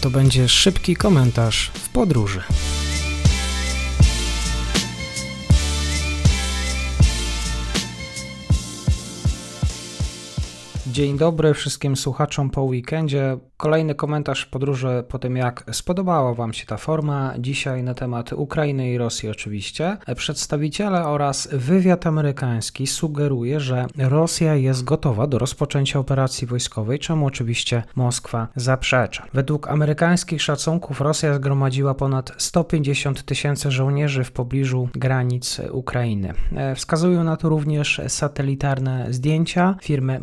To będzie szybki komentarz w podróży. Dzień dobry wszystkim słuchaczom po weekendzie. Kolejny komentarz podróży po tym, jak spodobała Wam się ta forma. Dzisiaj na temat Ukrainy i Rosji, oczywiście. Przedstawiciele oraz wywiad amerykański sugeruje, że Rosja jest gotowa do rozpoczęcia operacji wojskowej, czemu oczywiście Moskwa zaprzecza. Według amerykańskich szacunków Rosja zgromadziła ponad 150 tysięcy żołnierzy w pobliżu granic Ukrainy. Wskazują na to również satelitarne zdjęcia firmy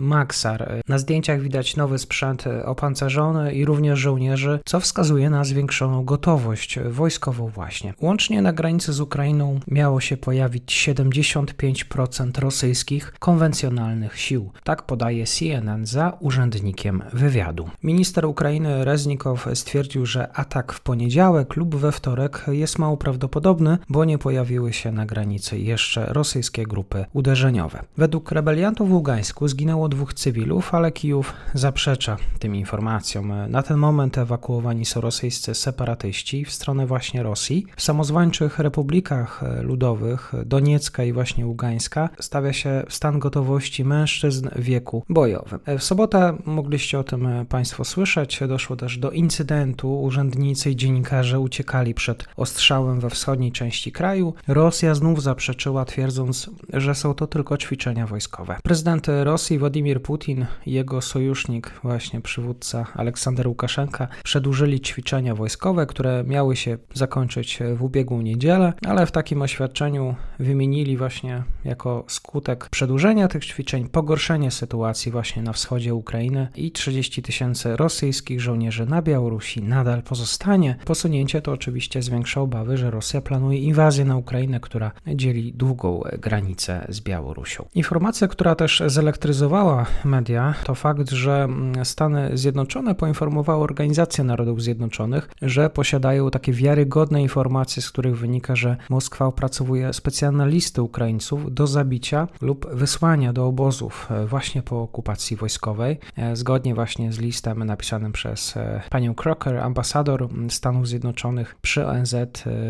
Na zdjęciach widać nowy sprzęt opancerzony i również żołnierzy, co wskazuje na zwiększoną gotowość wojskową właśnie. Łącznie na granicy z Ukrainą miało się pojawić 75% rosyjskich konwencjonalnych sił. Tak podaje CNN za urzędnikiem wywiadu. Minister Ukrainy Reznikow stwierdził, że atak w poniedziałek lub we wtorek jest mało prawdopodobny, bo nie pojawiły się na granicy jeszcze rosyjskie grupy uderzeniowe. Według rebeliantów w Ługańsku zginęło dwóch cywilów, Ale Kijów zaprzecza tym informacjom. Na ten moment ewakuowani są rosyjscy separatyści w stronę właśnie Rosji. W samozwańczych republikach ludowych Doniecka i właśnie Ługańska stawia się stan gotowości mężczyzn w wieku bojowym. W sobotę mogliście o tym Państwo słyszeć. Doszło też do incydentu. Urzędnicy i dziennikarze uciekali przed ostrzałem we wschodniej części kraju. Rosja znów zaprzeczyła, twierdząc, że są to tylko ćwiczenia wojskowe. Prezydent Rosji Władimir Putin Putin i jego sojusznik, właśnie przywódca Aleksander Łukaszenka, przedłużyli ćwiczenia wojskowe, które miały się zakończyć w ubiegłą niedzielę, ale w takim oświadczeniu wymienili właśnie jako skutek przedłużenia tych ćwiczeń pogorszenie sytuacji właśnie na wschodzie Ukrainy i 30 tysięcy rosyjskich żołnierzy na Białorusi nadal pozostanie. Posunięcie to oczywiście zwiększa obawy, że Rosja planuje inwazję na Ukrainę, która dzieli długą granicę z Białorusią. Informacja, która też zelektryzowała media to fakt, że Stany Zjednoczone poinformowały Organizację Narodów Zjednoczonych, że posiadają takie wiarygodne informacje, z których wynika, że Moskwa opracowuje specjalne listy Ukraińców do zabicia lub wysłania do obozów e, właśnie po okupacji wojskowej, e, zgodnie właśnie z listem napisanym przez e, panią Crocker, ambasador Stanów Zjednoczonych przy ONZ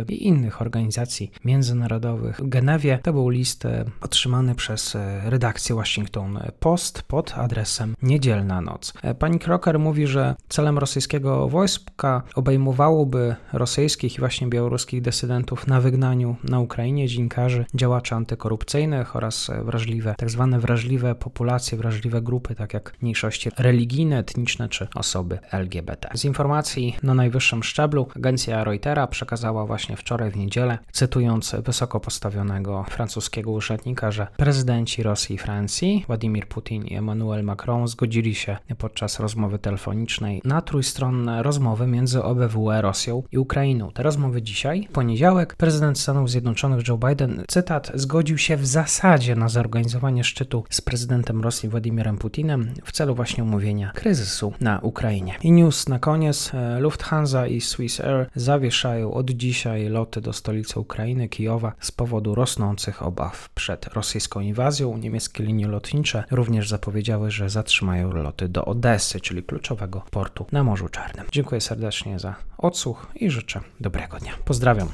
i innych organizacji międzynarodowych w Genewie. To był list otrzymany przez redakcję Washington Post pod adresem Niedzielna Noc. Pani Kroker mówi, że celem rosyjskiego wojska obejmowałoby rosyjskich i właśnie białoruskich dysydentów na wygnaniu na Ukrainie, dziennikarzy, działaczy antykorupcyjnych oraz wrażliwe, tak zwane wrażliwe populacje, wrażliwe grupy, tak jak mniejszości religijne, etniczne czy osoby LGBT. Z informacji na najwyższym szczeblu agencja Reutera przekazała właśnie wczoraj w niedzielę, cytując wysoko postawionego francuskiego urzędnika, że prezydenci Rosji i Francji, Władimir Putin i Emmanuel Macron zgodzili się podczas rozmowy telefonicznej na trójstronne rozmowy między OBWE, Rosją i Ukrainą. Te rozmowy dzisiaj, poniedziałek, prezydent Stanów Zjednoczonych Joe Biden, cytat, zgodził się w zasadzie na zorganizowanie szczytu z prezydentem Rosji Władimirem Putinem w celu właśnie omówienia kryzysu na Ukrainie. I news na koniec. E, Lufthansa i Swiss Air zawieszają od dzisiaj loty do stolicy Ukrainy, Kijowa, z powodu rosnących obaw przed rosyjską inwazją. Niemieckie linie lotnicze również zapowiedziały że zatrzymają loty do Odessy, czyli kluczowego portu na Morzu Czarnym. Dziękuję serdecznie za odsłuch i życzę dobrego dnia. Pozdrawiam.